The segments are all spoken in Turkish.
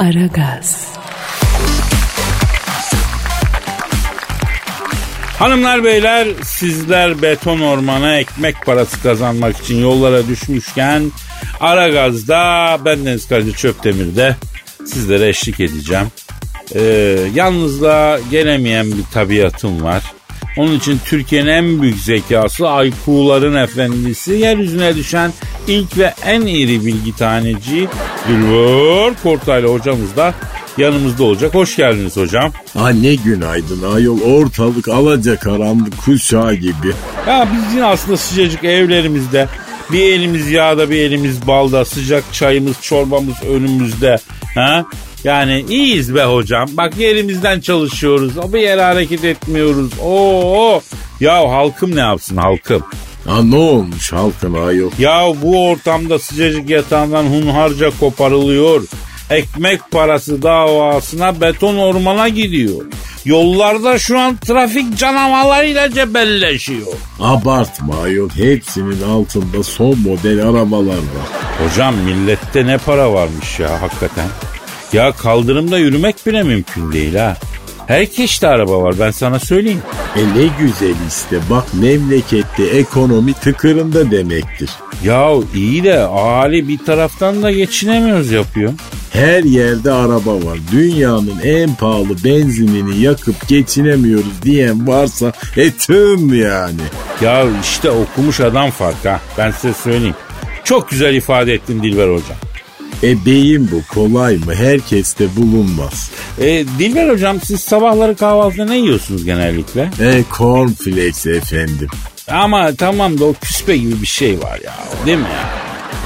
Aragaz. Hanımlar beyler sizler beton ormana ekmek parası kazanmak için yollara düşmüşken Aragaz'da bendeniz Kadir Çöptemir'de sizlere eşlik edeceğim. Ee, yalnız da gelemeyen bir tabiatım var. Onun için Türkiye'nin en büyük zekası IQ'ların efendisi yeryüzüne düşen ilk ve en iri bilgi taneci Dilber Kortaylı hocamız da yanımızda olacak. Hoş geldiniz hocam. Ha ne günaydın ayol ortalık alaca karanlık kuşağı gibi. Ya biz yine aslında sıcacık evlerimizde bir elimiz yağda bir elimiz balda sıcak çayımız çorbamız önümüzde. Ha? Yani iyiyiz be hocam. Bak yerimizden çalışıyoruz. O bir yere hareket etmiyoruz. Oo. Ya halkım ne yapsın halkım? Ha ne olmuş halkın ayol? Ya bu ortamda sıcacık yatağından hunharca koparılıyor. Ekmek parası davasına beton ormana gidiyor. Yollarda şu an trafik canavarlarıyla cebelleşiyor. Abartma ayol hepsinin altında son model arabalar var. Hocam millette ne para varmış ya hakikaten. Ya kaldırımda yürümek bile mümkün değil ha. Herkeste araba var ben sana söyleyeyim. E ne güzel işte bak memlekette ekonomi tıkırında demektir. Ya iyi de ahali bir taraftan da geçinemiyoruz yapıyor. Her yerde araba var. Dünyanın en pahalı benzinini yakıp geçinemiyoruz diyen varsa e tüm yani. Ya işte okumuş adam fark ha ben size söyleyeyim. Çok güzel ifade ettin Dilber hocam. E beyin bu kolay mı? Herkeste bulunmaz. E, Dilber hocam siz sabahları kahvaltıda ne yiyorsunuz genellikle? E cornflakes efendim. Ama tamam da o küspe gibi bir şey var ya değil mi ya?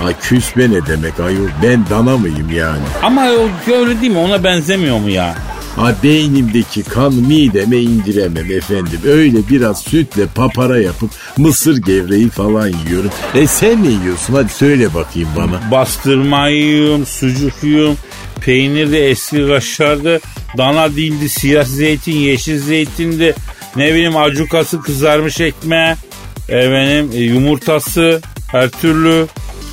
Ha küsme ne demek ayol? Ben dana mıyım yani? Ama o öyle değil mi ona benzemiyor mu ya? Ha beynimdeki kan mideme indiremem efendim. Öyle biraz sütle papara yapıp mısır gevreği falan yiyorum. E sen ne yiyorsun? Hadi söyle bakayım bana. Bastırma yiyorum, sucuk yiyorum. Peynir de eski kaşardı. Dana dildi, siyah zeytin, yeşil zeytindi. Ne bileyim acukası kızarmış ekmeği. Efendim e, yumurtası her türlü.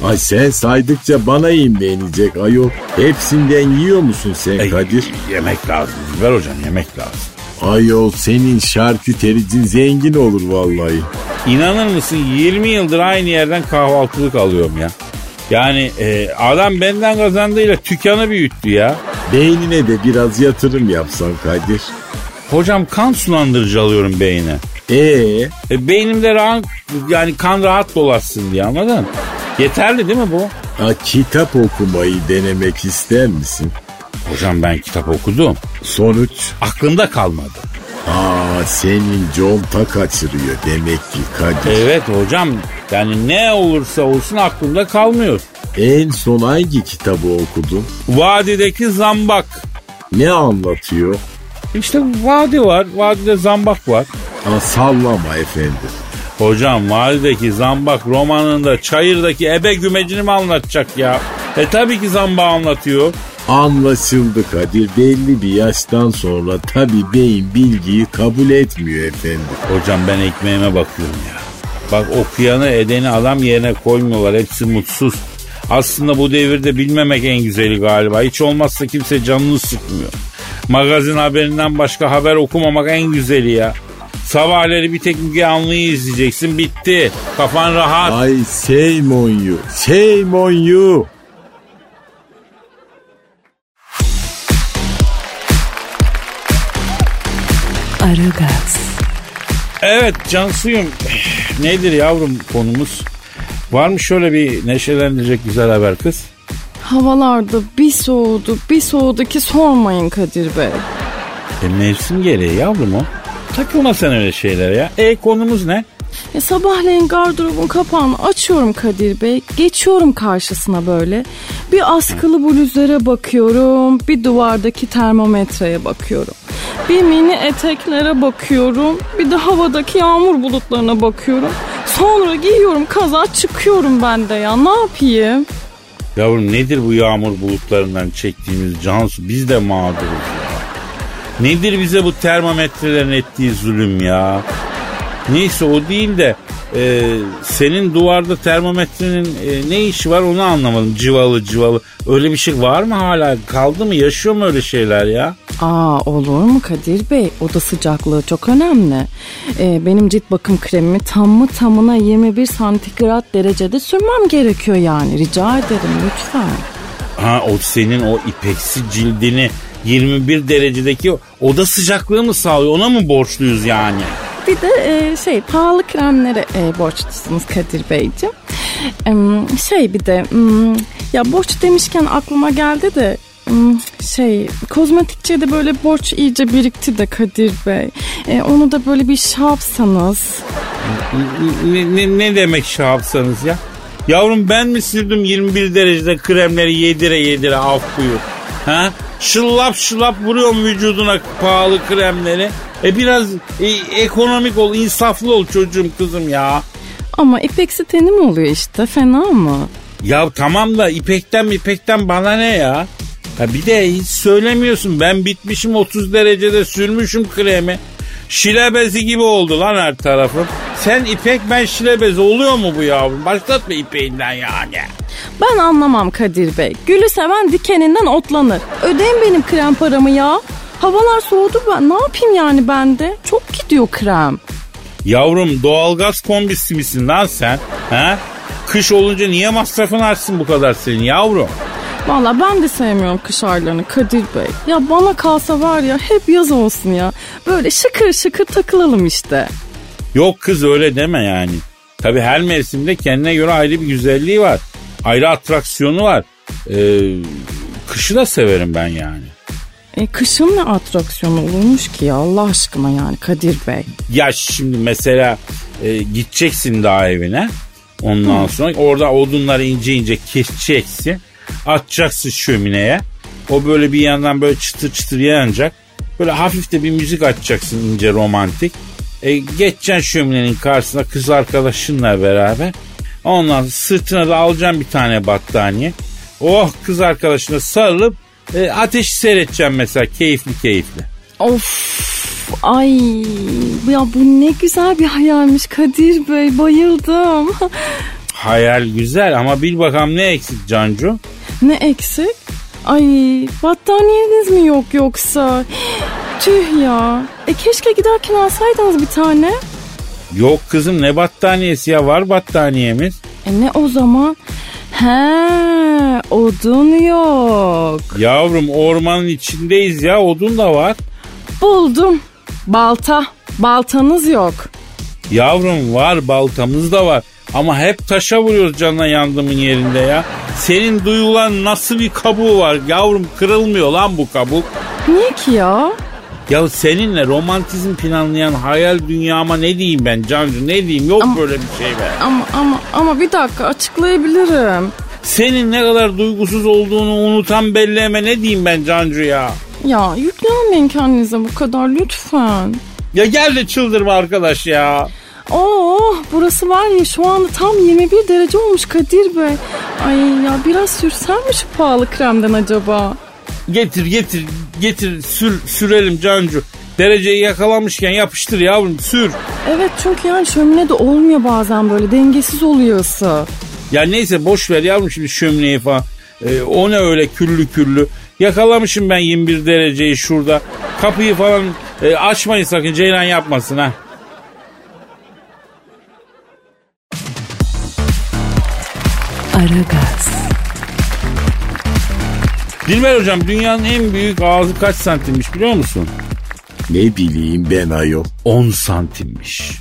Ay sen saydıkça bana imlenecek ayol. Hepsinden yiyor musun sen Ey, Kadir? Yemek lazım. Ver hocam yemek lazım. Ayol senin şarkütericin zengin olur vallahi. İnanır mısın 20 yıldır aynı yerden kahvaltılık alıyorum ya. Yani e, adam benden kazandığıyla tükanı büyüttü ya. Beynine de biraz yatırım yapsan Kadir. Hocam kan sulandırıcı alıyorum beyine. Ee, E, beynimde rahat, yani kan rahat dolaşsın diye anladın? Yeterli değil mi bu? ha, kitap okumayı denemek ister misin? Hocam ben kitap okudum. Sonuç? Aklımda kalmadı. Aa senin conta kaçırıyor demek ki Kadir. Evet hocam yani ne olursa olsun aklımda kalmıyor. En son hangi kitabı okudun? Vadideki zambak. Ne anlatıyor? İşte vadi var. Vadide zambak var. Ha, sallama efendim. Hocam vadideki zambak romanında çayırdaki ebe gümecini mi anlatacak ya? E tabii ki zamba anlatıyor. Anlaşıldı Kadir. Belli bir yaştan sonra tabii beyin bilgiyi kabul etmiyor efendim. Hocam ben ekmeğime bakıyorum ya. Bak okuyanı edeni adam yerine koymuyorlar. Hepsi mutsuz. Aslında bu devirde bilmemek en güzeli galiba. Hiç olmazsa kimse canını sıkmıyor. Magazin haberinden başka haber okumamak en güzeli ya. Sabahları bir tek Müge Anlı'yı izleyeceksin bitti. Kafan rahat. Ay shame on you. Shame on you. Aragaz. Evet Cansuyum nedir yavrum konumuz? Var mı şöyle bir neşelendirecek güzel haber kız? Havalarda bir soğudu bir soğudu ki sormayın Kadir Bey. E mevsim gereği yavrum o. Takılma sen öyle şeylere ya. E konumuz ne? Ya sabahleyin gardırobun kapağını açıyorum Kadir Bey. Geçiyorum karşısına böyle. Bir askılı bluzlara bakıyorum. Bir duvardaki termometreye bakıyorum. Bir mini eteklere bakıyorum. Bir de havadaki yağmur bulutlarına bakıyorum. Sonra giyiyorum kaza çıkıyorum ben de ya. Ne yapayım? Yavrum nedir bu yağmur bulutlarından çektiğimiz Cansu? Biz de mağduruz. Nedir bize bu termometrelerin ettiği zulüm ya? Neyse o değil de e, senin duvarda termometrenin e, ne işi var onu anlamadım. Civalı civalı. Öyle bir şey var mı hala? Kaldı mı? Yaşıyor mu öyle şeyler ya? Aa olur mu Kadir Bey? Oda sıcaklığı çok önemli. Ee, benim cilt bakım kremimi tamı tamına 21 santigrat derecede sürmem gerekiyor yani. Rica ederim lütfen. Ha o senin o ipeksi cildini 21 derecedeki oda sıcaklığı mı sağlıyor? Ona mı borçluyuz yani? Bir de e, şey pahalı kremlere e, borçlusunuz Kadir Beyciğim. Em, şey bir de ya borç demişken aklıma geldi de şey kozmetikçiye de böyle borç iyice birikti de Kadir Bey. E, onu da böyle bir şey yapsanız. Ne, ne, ne demek şey yapsanız ya? Yavrum ben mi sürdüm 21 derecede kremleri yedire yedire af buyur. Ha? Şıllap şıllap vuruyorum vücuduna pahalı kremleri. E biraz e, ekonomik ol, insaflı ol çocuğum kızım ya. Ama ipeksi tenim oluyor işte fena mı? Ya tamam da ipekten ipekten bana ne ya? Ha bir de hiç söylemiyorsun. Ben bitmişim 30 derecede sürmüşüm kremi. Şilebezi gibi oldu lan her tarafım. Sen ipek ben şilebezi oluyor mu bu yavrum? Başlatma ipeğinden yani. Ben anlamam Kadir Bey. Gülü seven dikeninden otlanır. Ödeyin benim krem paramı ya. Havalar soğudu ben. Ne yapayım yani ben de? Çok gidiyor krem. Yavrum doğalgaz kombisi misin lan sen? Ha? Kış olunca niye masrafın artsın bu kadar senin yavrum? Valla ben de sevmiyorum kış aylarını Kadir Bey. Ya bana kalsa var ya hep yaz olsun ya. Böyle şıkır şıkır takılalım işte. Yok kız öyle deme yani. Tabi her mevsimde kendine göre ayrı bir güzelliği var. Ayrı atraksiyonu var. Ee, kışı da severim ben yani. E kışın ne atraksiyonu olurmuş ki ya Allah aşkına yani Kadir Bey. Ya şimdi mesela e, gideceksin daha evine. Ondan sonra orada odunları ince ince keseceksin. Atacaksın şömineye. O böyle bir yandan böyle çıtır çıtır yanacak. Böyle hafif de bir müzik açacaksın ince romantik. E, geçeceksin şöminenin karşısına kız arkadaşınla beraber. Ondan sırtına da alacaksın bir tane battaniye. Oh kız arkadaşına sarılıp e, ateşi seyredeceksin mesela keyifli keyifli. Of ay ya bu ne güzel bir hayalmiş Kadir Bey bayıldım. Hayal güzel ama bil bakalım ne eksik Cancu? Ne eksik? Ay battaniyeniz mi yok yoksa? Tüh ya. E keşke giderken alsaydınız bir tane. Yok kızım ne battaniyesi ya var battaniyemiz. E ne o zaman? He odun yok. Yavrum ormanın içindeyiz ya odun da var. Buldum. Balta. Baltanız yok. Yavrum var baltamız da var. Ama hep taşa vuruyoruz canına yandımın yerinde ya. Senin duyulan nasıl bir kabuğu var yavrum kırılmıyor lan bu kabuk. Niye ki ya? Ya seninle romantizm planlayan hayal dünyama ne diyeyim ben Cancu ne diyeyim yok Ama- böyle bir şey be. Ama ama ama bir dakika açıklayabilirim. Senin ne kadar duygusuz olduğunu unutan belleme ne diyeyim ben Cancu ya. Ya yüklenmeyin kendinize bu kadar lütfen. Ya gel de çıldırma arkadaş ya. Oo burası var ya şu anda tam 21 derece olmuş Kadir Bey. Ay ya biraz sürsem mi şu pahalı kremden acaba? Getir getir getir sür sürelim Cancu. Dereceyi yakalamışken yapıştır yavrum sür. Evet çünkü yani şömine de olmuyor bazen böyle dengesiz oluyor ısı. Ya neyse boş ver yavrum şimdi şömineyi falan. Ee, o ne öyle küllü küllü. Yakalamışım ben 21 dereceyi şurada. Kapıyı falan e, açmayın sakın Ceylan yapmasın ha. Aragaz, Dilber hocam dünyanın en büyük ağzı kaç santimmiş biliyor musun? Ne bileyim ben ayol. 10 santimmiş.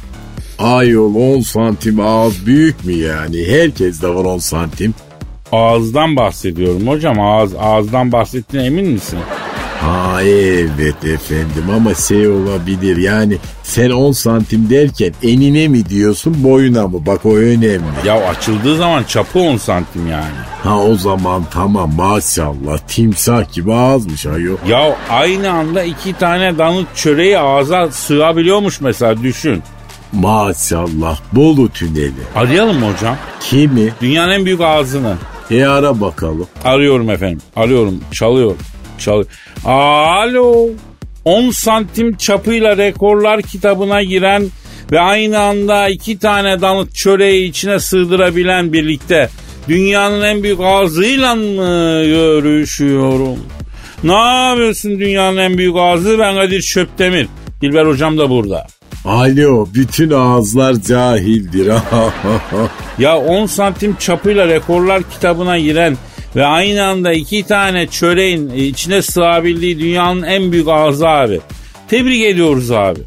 Ayol 10 santim ağız büyük mü yani? Herkes de var 10 santim. Ağızdan bahsediyorum hocam. Ağız, ağızdan bahsettiğine emin misin? Ha evet efendim ama şey olabilir yani sen 10 santim derken enine mi diyorsun boyuna mı bak o önemli. Ya açıldığı zaman çapı 10 santim yani. Ha o zaman tamam maşallah timsah gibi ağızmış ayol. Ya aynı anda iki tane danıt çöreği ağza sığabiliyormuş mesela düşün. Maşallah Bolu tüneli. Arayalım mı hocam? Kimi? Dünyanın en büyük ağzını. E ara bakalım. Arıyorum efendim. Arıyorum. Çalıyor. Çalıyor. Alo. 10 santim çapıyla rekorlar kitabına giren ve aynı anda iki tane danıt çöreği içine sığdırabilen birlikte dünyanın en büyük ağzıyla mı görüşüyorum? Ne yapıyorsun dünyanın en büyük ağzı? Ben Kadir Çöptemir. Dilber hocam da burada. Alo bütün ağızlar cahildir. Ya 10 santim çapıyla rekorlar kitabına giren ve aynı anda iki tane çöreğin içine sığabildiği dünyanın en büyük ağzı abi. Tebrik ediyoruz abi.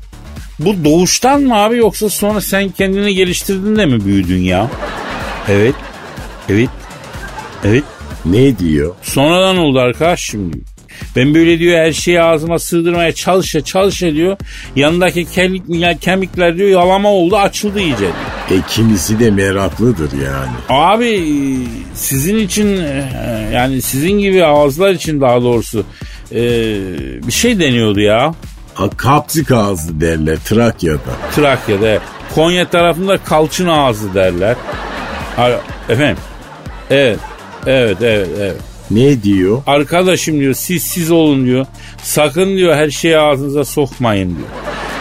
Bu doğuştan mı abi yoksa sonra sen kendini geliştirdin de mi büyüdün ya? Evet. Evet. Evet. ne diyor? Sonradan oldu arkadaş şimdi. Ben böyle diyor her şeyi ağzıma sığdırmaya çalışa çalışa diyor. Yanındaki kemikler, kemikler diyor yalama oldu açıldı iyice diyor. E kimisi de meraklıdır yani. Abi sizin için e, yani sizin gibi ağızlar için daha doğrusu e, bir şey deniyordu ya. Ha, kapçık ağzı derler Trakya'da. Trakya'da. Konya tarafında kalçın ağzı derler. Efendim. Evet. Evet evet evet. Ne diyor? Arkadaşım diyor siz siz olun diyor. Sakın diyor her şeyi ağzınıza sokmayın diyor.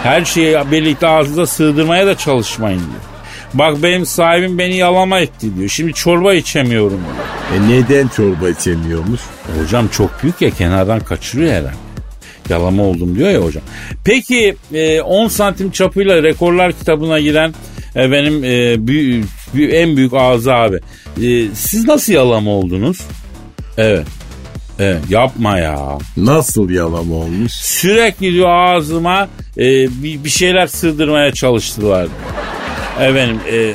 Her şeyi birlikte ağzınıza sığdırmaya da çalışmayın diyor. Bak benim sahibim beni yalama etti diyor. Şimdi çorba içemiyorum diyor. E neden çorba içemiyormuş? Hocam çok büyük ya kenardan kaçırıyor herhalde. Yalama oldum diyor ya hocam. Peki e, 10 santim çapıyla rekorlar kitabına giren e, benim e, en büyük ağzı abi. E, siz nasıl yalama oldunuz? Evet. Evet yapma ya. Nasıl yalama olmuş? Sürekli diyor ağzıma e, bir, bir şeyler sığdırmaya çalıştılar. Efendim e,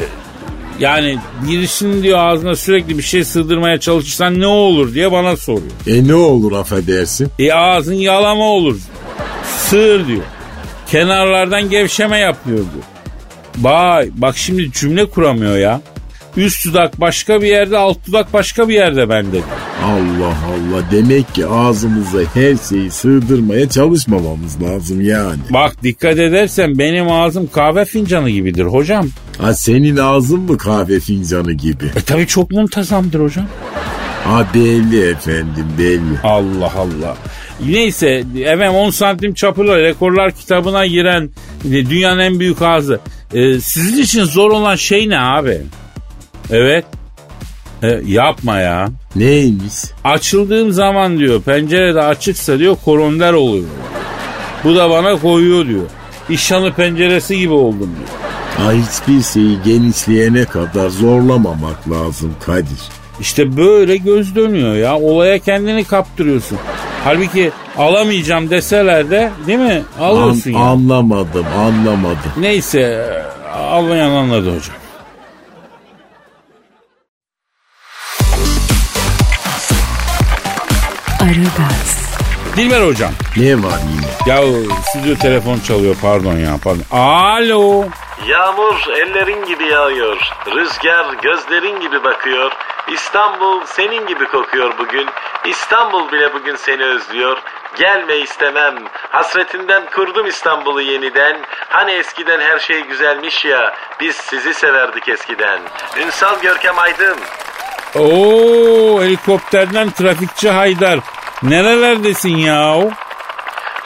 yani birisinin diyor ağzına sürekli bir şey sığdırmaya çalışırsan ne olur diye bana soruyor. E ne olur affedersin? E ağzın yalama olur. Sığır diyor. Kenarlardan gevşeme yapıyor diyor. Vay bak şimdi cümle kuramıyor ya. Üst dudak başka bir yerde alt dudak başka bir yerde bende. Allah Allah demek ki ağzımıza her şeyi sığdırmaya çalışmamamız lazım yani. Bak dikkat edersen benim ağzım kahve fincanı gibidir hocam. Ha senin ağzın mı kahve fincanı gibi? E tabi çok muntazamdır hocam. Ha belli efendim belli. Allah Allah. Neyse efendim 10 santim çapıyla rekorlar kitabına giren e, dünyanın en büyük ağzı. E, sizin için zor olan şey ne abi? Evet. E, yapma ya. Neymiş? Açıldığım zaman diyor pencerede açıksa diyor koronder oluyor. Bu da bana koyuyor diyor. İşhanı penceresi gibi oldum diyor. Ha hiçbir şeyi genişleyene kadar zorlamamak lazım Kadir. İşte böyle göz dönüyor ya. Olaya kendini kaptırıyorsun. Halbuki alamayacağım deseler de değil mi? Alıyorsun An- ya. Anlamadım anlamadım. Neyse e, anlayan anladı hocam. Dilber hocam. Ne var yine? Ya stüdyo telefon çalıyor pardon ya pardon. Alo. Yağmur ellerin gibi yağıyor. Rüzgar gözlerin gibi bakıyor. İstanbul senin gibi kokuyor bugün. İstanbul bile bugün seni özlüyor. Gelme istemem. Hasretinden kurdum İstanbul'u yeniden. Hani eskiden her şey güzelmiş ya. Biz sizi severdik eskiden. Ünsal Görkem Aydın. Oo helikopterden trafikçi Haydar. Nerelerdesin ya?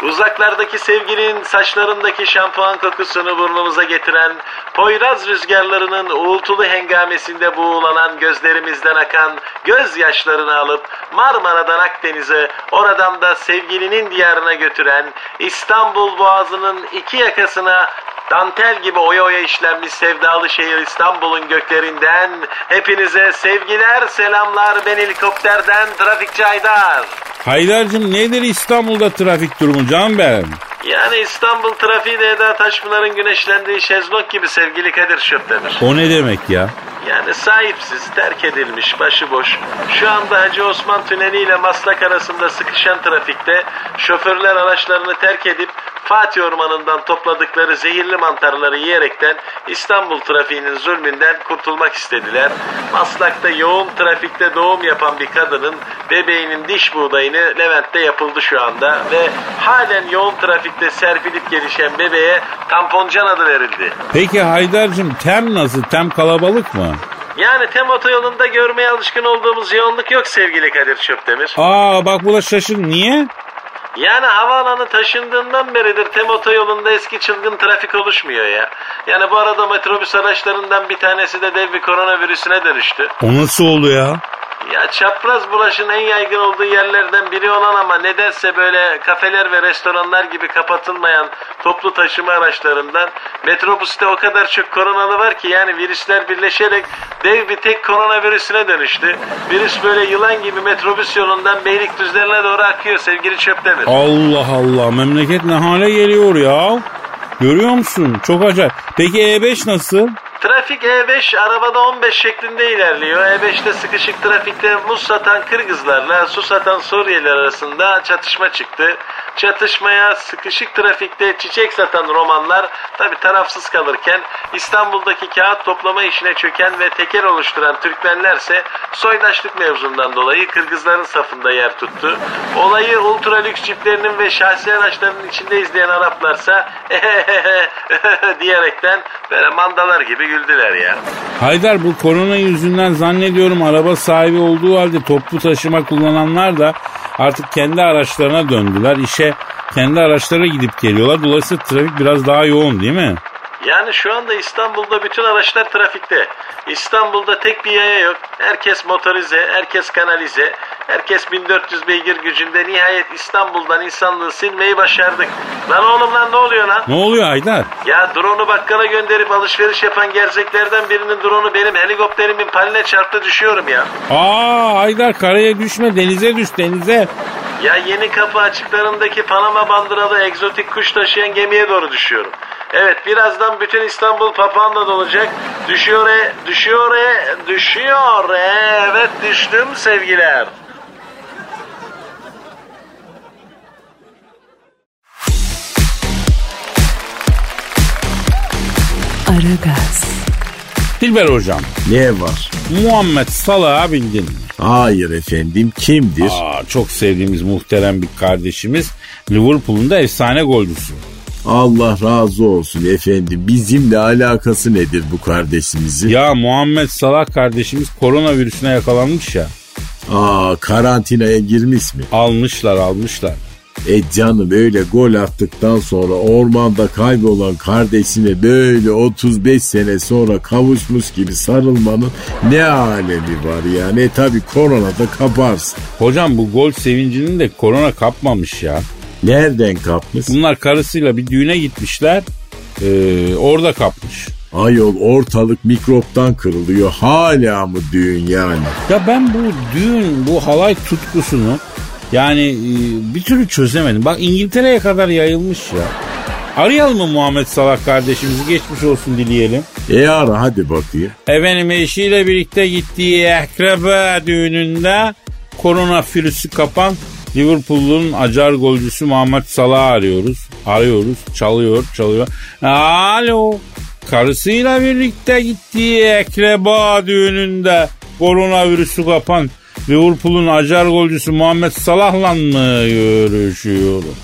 Uzaklardaki sevgilin saçlarındaki şampuan kokusunu burnumuza getiren, Poyraz rüzgarlarının uğultulu hengamesinde buğulanan gözlerimizden akan gözyaşlarını alıp Marmara'dan Akdeniz'e, oradan da sevgilinin diyarına götüren, İstanbul Boğazı'nın iki yakasına Dantel gibi oya oya işlenmiş sevdalı şehir İstanbul'un göklerinden hepinize sevgiler, selamlar ben helikopterden Trafikçi Aydar. Haydar'cığım nedir İstanbul'da trafik durumu can ben? Yani İstanbul trafiği de Eda Taşpınar'ın güneşlendiği şezlong gibi sevgili Kadir Şöpdemir. O ne demek ya? Yani sahipsiz, terk edilmiş, başıboş. Şu anda Hacı Osman Tüneli ile Maslak arasında sıkışan trafikte şoförler araçlarını terk edip Fatih Ormanı'ndan topladıkları zehirli mantarları yiyerekten İstanbul trafiğinin zulmünden kurtulmak istediler. Maslak'ta yoğun trafikte doğum yapan bir kadının bebeğinin diş buğdayını Levent'te yapıldı şu anda ve halen yoğun trafikte serpilip gelişen bebeğe tamponcan adı verildi. Peki Haydar'cığım tem nasıl? Tem kalabalık mı? Yani tem otoyolunda görmeye alışkın olduğumuz yoğunluk yok sevgili Kadir Çöptemir. Aa bak bu da şaşır. Niye? Yani havaalanı taşındığından beridir tem otoyolunda eski çılgın trafik oluşmuyor ya. Yani bu arada metrobüs araçlarından bir tanesi de dev bir koronavirüsüne dönüştü. O nasıl oldu ya? Ya çapraz bulaşın en yaygın olduğu yerlerden biri olan ama nedense böyle kafeler ve restoranlar gibi kapatılmayan toplu taşıma araçlarından metrobüste o kadar çok koronalı var ki yani virüsler birleşerek dev bir tek koronavirüsüne dönüştü. Virüs böyle yılan gibi metrobüs yolundan Beylikdüzlerine doğru akıyor sevgili Çöptemir. Allah Allah memleket ne hale geliyor ya? Görüyor musun? Çok acayip. Peki E5 nasıl? Trafik E5 arabada 15 şeklinde ilerliyor. E5'te sıkışık trafikte muz satan Kırgızlarla su satan Suriyeliler arasında çatışma çıktı. Çatışmaya sıkışık trafikte çiçek satan romanlar tabi tarafsız kalırken İstanbul'daki kağıt toplama işine çöken ve teker oluşturan Türkmenlerse soydaşlık mevzundan dolayı Kırgızların safında yer tuttu. Olayı ultra lüks çiftlerinin ve şahsi araçlarının içinde izleyen Araplarsa diyerekten böyle mandalar gibi güldüler ya. Haydar bu korona yüzünden zannediyorum araba sahibi olduğu halde toplu taşıma kullananlar da artık kendi araçlarına döndüler. İşe kendi araçlara gidip geliyorlar. Dolayısıyla trafik biraz daha yoğun değil mi? Yani şu anda İstanbul'da bütün araçlar trafikte. İstanbul'da tek bir yaya yok. Herkes motorize, herkes kanalize, herkes 1400 beygir gücünde nihayet İstanbul'dan insanlığı silmeyi başardık. Lan oğlum lan ne oluyor lan? Ne oluyor Haydar? Ya drone'u bakkala gönderip alışveriş yapan gerzeklerden birinin drone'u benim helikopterimin paline çarptı düşüyorum ya. Aa Haydar karaya düşme denize düş denize. Ya yeni kapı açıklarındaki Panama bandıralı egzotik kuş taşıyan gemiye doğru düşüyorum. Evet birazdan bütün İstanbul papağanla dolacak. Düşüyor e, düşüyor e, düşüyor e. Evet düştüm sevgiler. Aragaz, Dilber hocam Ne var? Muhammed Salah'ı bildin mi? Hayır efendim kimdir? Aa, çok sevdiğimiz muhterem bir kardeşimiz Liverpool'un da efsane golcüsü. Allah razı olsun efendim. Bizimle alakası nedir bu kardeşimizin? Ya Muhammed Salah kardeşimiz koronavirüsüne yakalanmış ya. Aa karantinaya girmiş mi? Almışlar almışlar. E canım öyle gol attıktan sonra ormanda kaybolan kardeşine böyle 35 sene sonra kavuşmuş gibi sarılmanın ne alemi var ya. Ne tabi koronada kaparsın. Hocam bu gol sevincinin de korona kapmamış ya. Nereden kapmış? Bunlar karısıyla bir düğüne gitmişler. Ee, orada kapmış. Ayol ortalık mikroptan kırılıyor. Hala mı düğün yani? Ya ben bu düğün, bu halay tutkusunu yani e, bir türlü çözemedim. Bak İngiltere'ye kadar yayılmış ya. Arayalım mı Muhammed Salah kardeşimizi geçmiş olsun dileyelim. E ara hadi bakayım. Efendim eşiyle birlikte gittiği akraba düğününde koronavirüsü kapan Liverpool'un acar golcüsü Muhammed Salah'ı arıyoruz. Arıyoruz. Çalıyor, çalıyor. Alo. Karısıyla birlikte gittiği akraba düğününde koronavirüsü kapan Liverpool'un acar golcüsü Muhammed Salah'la mı görüşüyorum?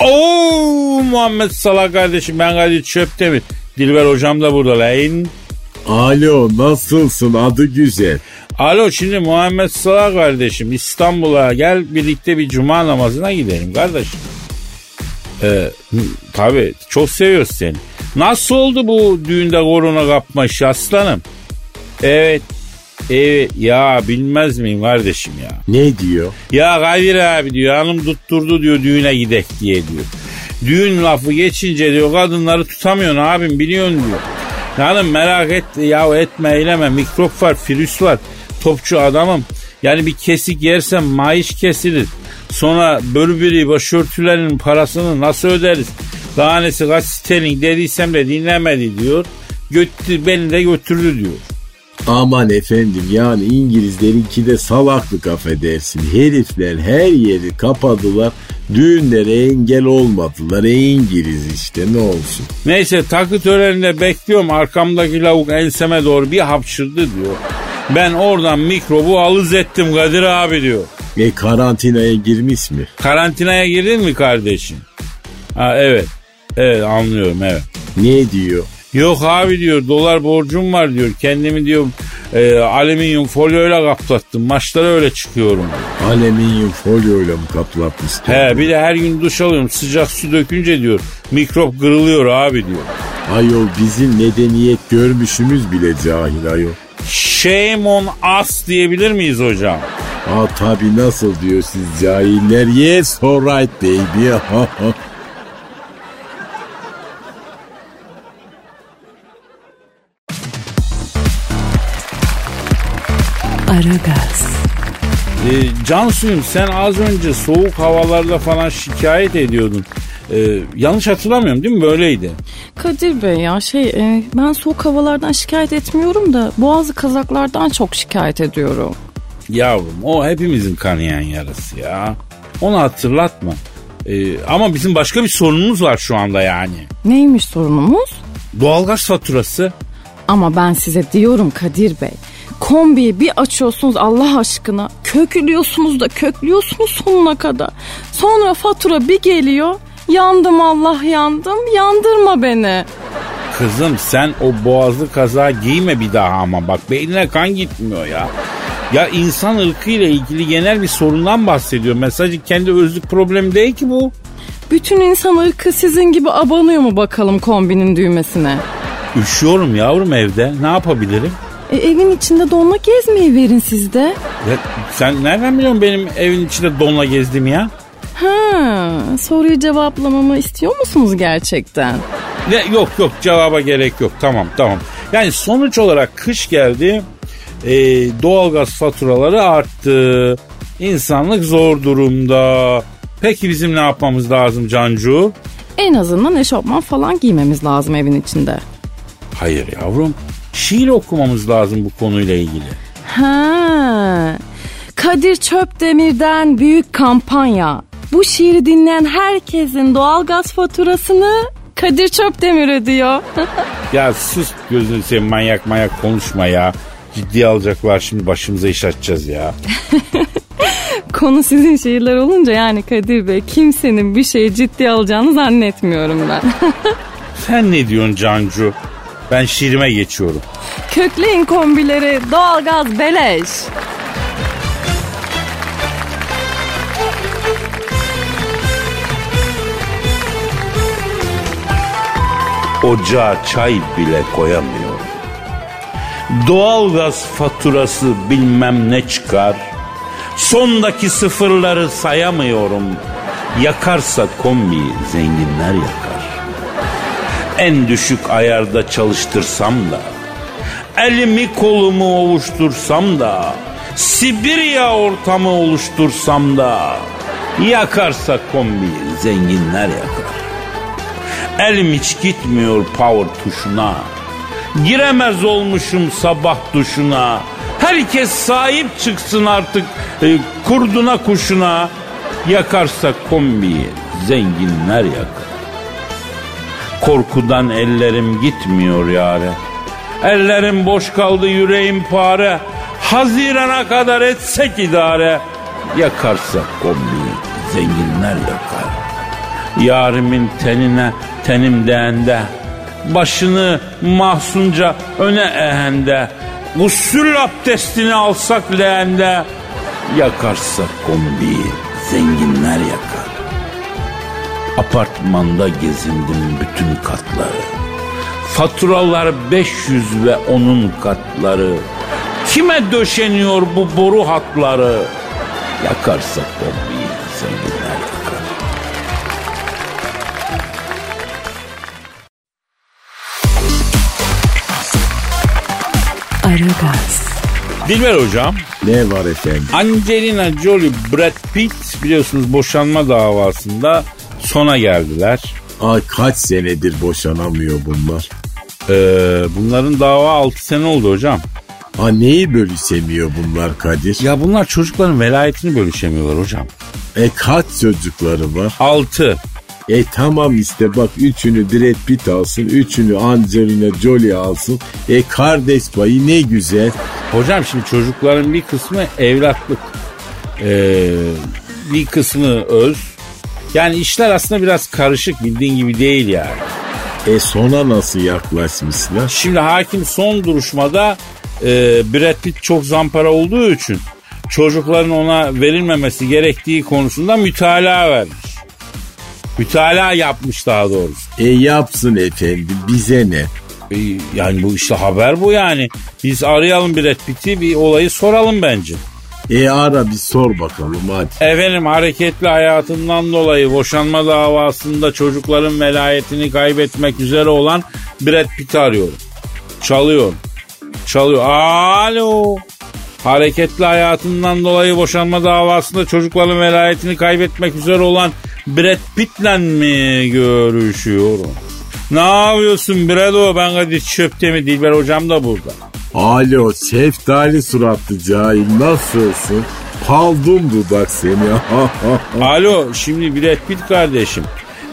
Oo Muhammed Salah kardeşim ben Kadir Çöptemir. Dilber hocam da burada lan. Alo nasılsın adı güzel. Alo şimdi Muhammed Salah kardeşim İstanbul'a gel birlikte bir cuma namazına gidelim kardeşim. Ee, tabii çok seviyoruz seni. Nasıl oldu bu düğünde korona kapmış aslanım? Evet. Evet ya bilmez miyim kardeşim ya. Ne diyor? Ya Kadir abi diyor hanım tutturdu diyor düğüne gidek diye diyor. Düğün lafı geçince diyor kadınları tutamıyorsun abim biliyorsun diyor. Hanım merak et ya etme eyleme mikrop var virüs var topçu adamım. Yani bir kesik yersem maaş kesilir. Sonra börbürü başörtülerin parasını nasıl öderiz? Tanesi kaç sterling dediysem de dinlemedi diyor. Götür, beni de götürdü diyor. Aman efendim yani İngilizlerinki de salaklık affedersin. Herifler her yeri kapadılar. Düğünlere engel olmadılar. E İngiliz işte ne olsun. Neyse takı töreninde bekliyorum arkamdaki lavuk enseme doğru bir hapşırdı diyor. Ben oradan mikrobu alız ettim Kadir abi diyor. E karantinaya girmiş mi? Karantinaya girdin mi kardeşim? Ha evet. Evet anlıyorum evet. Ne diyor? Yok abi diyor dolar borcum var diyor. Kendimi diyor e, alüminyum folyoyla kaplattım. Maçlara öyle çıkıyorum. Alüminyum folyoyla mı kaplatmıştın? He bir de her gün duş alıyorum. Sıcak su dökünce diyor. Mikrop kırılıyor abi diyor. Ayol bizim medeniyet görmüşümüz bile cahil ayol. Shame on us diyebilir miyiz hocam? Aa tabi nasıl diyor siz cahiller? Yes alright baby. Cansu'yum sen az önce soğuk havalarda falan şikayet ediyordun. E, yanlış hatırlamıyorum değil mi? Böyleydi. Kadir Bey ya şey e, ben soğuk havalardan şikayet etmiyorum da boğazı kazaklardan çok şikayet ediyorum. Yavrum o hepimizin kanayan yarası ya. Onu hatırlatma. E, ama bizim başka bir sorunumuz var şu anda yani. Neymiş sorunumuz? Doğalgaz faturası. Ama ben size diyorum Kadir Bey. Kombiyi bir açıyorsunuz Allah aşkına. Köklüyorsunuz da köklüyorsunuz sonuna kadar. Sonra fatura bir geliyor. Yandım Allah yandım. Yandırma beni. Kızım sen o boğazlı kaza giyme bir daha ama bak beynine kan gitmiyor ya. Ya insan ırkı ile ilgili genel bir sorundan bahsediyor. Mesajı kendi özlük problemi değil ki bu. Bütün insan ırkı sizin gibi abanıyor mu bakalım kombinin düğmesine? Üşüyorum yavrum evde. Ne yapabilirim? E, evin içinde donla gezmeyi verin siz de. Ya, sen nereden biliyorsun benim evin içinde donla gezdim ya? Ha, soruyu cevaplamamı istiyor musunuz gerçekten? Ne, yok yok cevaba gerek yok. Tamam tamam. Yani sonuç olarak kış geldi. E, doğalgaz faturaları arttı. İnsanlık zor durumda. Peki bizim ne yapmamız lazım Cancu? En azından eşofman falan giymemiz lazım evin içinde. Hayır yavrum. Şiir okumamız lazım bu konuyla ilgili. Ha. Kadir Çöpdemir'den büyük kampanya. Bu şiiri dinleyen herkesin doğalgaz faturasını Kadir Çöpdemir ödüyor. Ya sus gözünü seveyim manyak manyak konuşma ya. Ciddi alacaklar şimdi başımıza iş açacağız ya. Konu sizin şiirler olunca yani Kadir Bey kimsenin bir şeyi ciddi alacağını zannetmiyorum ben. Sen ne diyorsun Cancu? Ben şiirime geçiyorum. Kökleyin kombileri doğalgaz beleş. Ocağa çay bile koyamıyorum. Doğalgaz faturası bilmem ne çıkar. Sondaki sıfırları sayamıyorum. Yakarsa kombi zenginler yakar. En düşük ayarda çalıştırsam da Elimi kolumu ovuştursam da Sibirya ortamı oluştursam da Yakarsa kombi zenginler yakar. Elim hiç gitmiyor power tuşuna Giremez olmuşum sabah duşuna. Herkes sahip çıksın artık e, kurduna kuşuna. Yakarsa kombiyi zenginler yakar Korkudan ellerim gitmiyor yare. Ellerim boş kaldı yüreğim pare. Hazirana kadar etsek idare. Yakarsa kombi zenginler yakar. Yarimin tenine tenim değende. Başını mahsunca öne ehende. Gusül abdestini alsak leğende. Yakarsa kombi zenginler yakar. Apartmanda gezindim bütün katları. Faturalar 500 ve onun katları. Kime döşeniyor bu boru hatları? Yakarsa kombiyi zenginler yakar. Aragaz, Dilber hocam, ne var efendim? Angelina Jolie, Brad Pitt biliyorsunuz boşanma davasında sona geldiler. Ay kaç senedir boşanamıyor bunlar. Ee, bunların dava 6 sene oldu hocam. Ha neyi bölüşemiyor bunlar Kadir? Ya bunlar çocukların velayetini bölüşemiyorlar hocam. E kaç çocukları var? 6. E tamam işte bak üçünü Brad Pitt alsın, üçünü Angelina Jolie alsın. E kardeş payı ne güzel. Hocam şimdi çocukların bir kısmı evlatlık. Ee, bir kısmı öz. Yani işler aslında biraz karışık bildiğin gibi değil yani. E sona nasıl yaklaşmışlar? Şimdi hakim son duruşmada e, Brad Pitt çok zampara olduğu için çocukların ona verilmemesi gerektiği konusunda mütalaa vermiş. Mütalaa yapmış daha doğrusu. E yapsın efendim bize ne? E, yani bu işte haber bu yani. Biz arayalım Brad Pitt'i bir olayı soralım bence. E ara bir sor bakalım hadi. Efendim hareketli hayatından dolayı boşanma davasında çocukların velayetini kaybetmek üzere olan Brad Pitt'i arıyorum. Çalıyor. Çalıyor. Alo. Hareketli hayatından dolayı boşanma davasında çocukların velayetini kaybetmek üzere olan Brad Pitt'le mi görüşüyorum? Ne yapıyorsun Brado? Ben Kadir Çöptemir Dilber hocam da burada. Alo şeftali suratlı cahil nasılsın? Paldum dudak seni. Alo şimdi Brad Pitt kardeşim.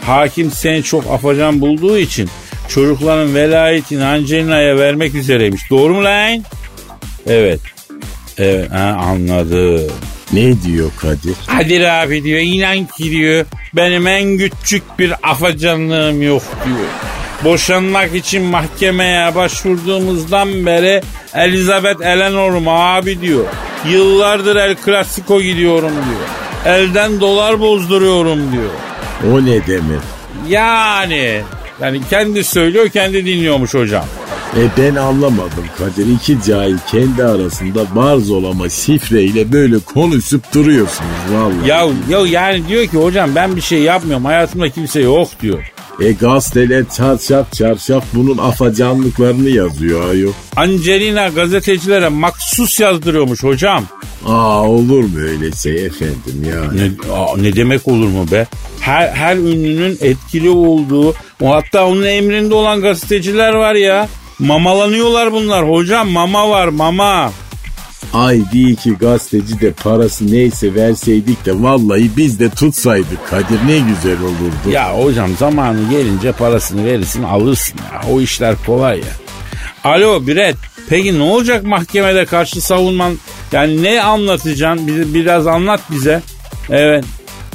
Hakim seni çok afacan bulduğu için çocukların velayetini Angelina'ya vermek üzereymiş. Doğru mu lan? Evet. Evet ha, anladım. ne diyor Kadir? Kadir abi diyor inan ki diyor benim en küçük bir afacanlığım yok diyor. Boşanmak için mahkemeye başvurduğumuzdan beri Elizabeth Eleanor'um abi diyor. Yıllardır El Clasico gidiyorum diyor. Elden dolar bozduruyorum diyor. O ne demek? Yani yani kendi söylüyor kendi dinliyormuş hocam. E ben anlamadım Kadir. İki cahil kendi arasında barzolama şifreyle böyle konuşup duruyorsunuz vallahi. Ya, ya yani diyor ki hocam ben bir şey yapmıyorum hayatımda kimse yok diyor. E gazeteler çarşaf çarşaf bunun afacanlıklarını yazıyor ayol. Angelina gazetecilere maksus yazdırıyormuş hocam. Aa olur mu öyle şey efendim ya? Ne, aa, ne demek olur mu be? Her, her ünlünün etkili olduğu, o hatta onun emrinde olan gazeteciler var ya. Mamalanıyorlar bunlar hocam mama var mama. Ay bir iki gazeteci de parası neyse verseydik de vallahi biz de tutsaydık Kadir ne güzel olurdu. Ya hocam zamanı gelince parasını verirsin alırsın ya. O işler kolay ya. Alo Biret peki ne olacak mahkemede karşı savunman? Yani ne anlatacaksın? Biraz anlat bize. Evet.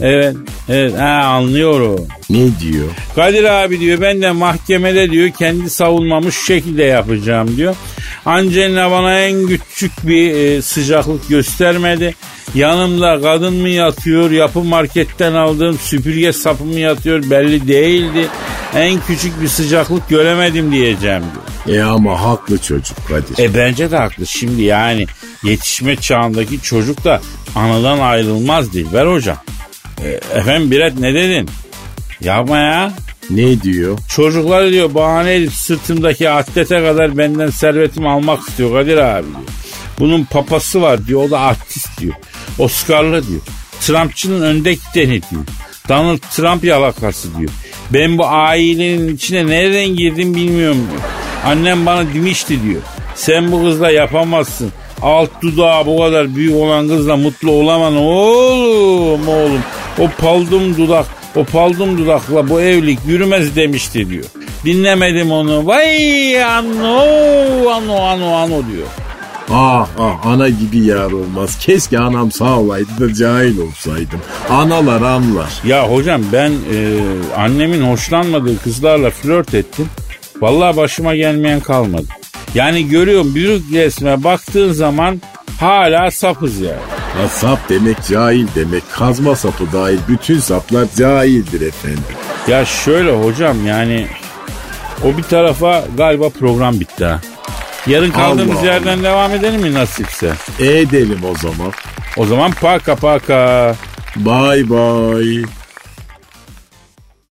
Evet. Evet. Ha, anlıyorum. Ne diyor? Kadir abi diyor ben de mahkemede diyor kendi savunmamı şu şekilde yapacağım diyor. Angelina bana en küçük bir e, sıcaklık göstermedi. Yanımda kadın mı yatıyor, yapı marketten aldığım süpürge sapı mı yatıyor belli değildi. En küçük bir sıcaklık göremedim diyeceğim diyor. E ama haklı çocuk Kadir. E bence de haklı. Şimdi yani yetişme çağındaki çocuk da anadan ayrılmaz Dilber hocam. E, efendim Biret ne dedin? Yapma ya. Ne diyor? Çocuklar diyor bahane edip sırtımdaki atlete kadar benden servetimi almak istiyor Kadir abi diyor. Bunun papası var diyor o da artist diyor. Oscar'lı diyor. Trumpçının önde gideni diyor. Donald Trump yalakası diyor. Ben bu ailenin içine nereden girdim bilmiyorum diyor. Annem bana demişti diyor. Sen bu kızla yapamazsın. Alt dudağı bu kadar büyük olan kızla mutlu olamam oğlum oğlum. O paldum dudak o paldum dudakla bu evlilik yürümez demişti diyor. Dinlemedim onu. Vay ano ano ano ano diyor. Ah ah ana gibi yar olmaz. Keşke anam sağ olaydı da cahil olsaydım. Analar anlar. Ya hocam ben e, annemin hoşlanmadığı kızlarla flört ettim. Vallahi başıma gelmeyen kalmadı. Yani görüyorum büyük resme baktığın zaman hala sapız yani. Sap demek cahil demek. Kazma sapı dahil bütün saplar cahildir efendim. Ya şöyle hocam yani o bir tarafa galiba program bitti ha. Yarın kaldığımız Allah yerden devam edelim mi nasipse? Edelim o zaman. O zaman paka paka. Bye bye.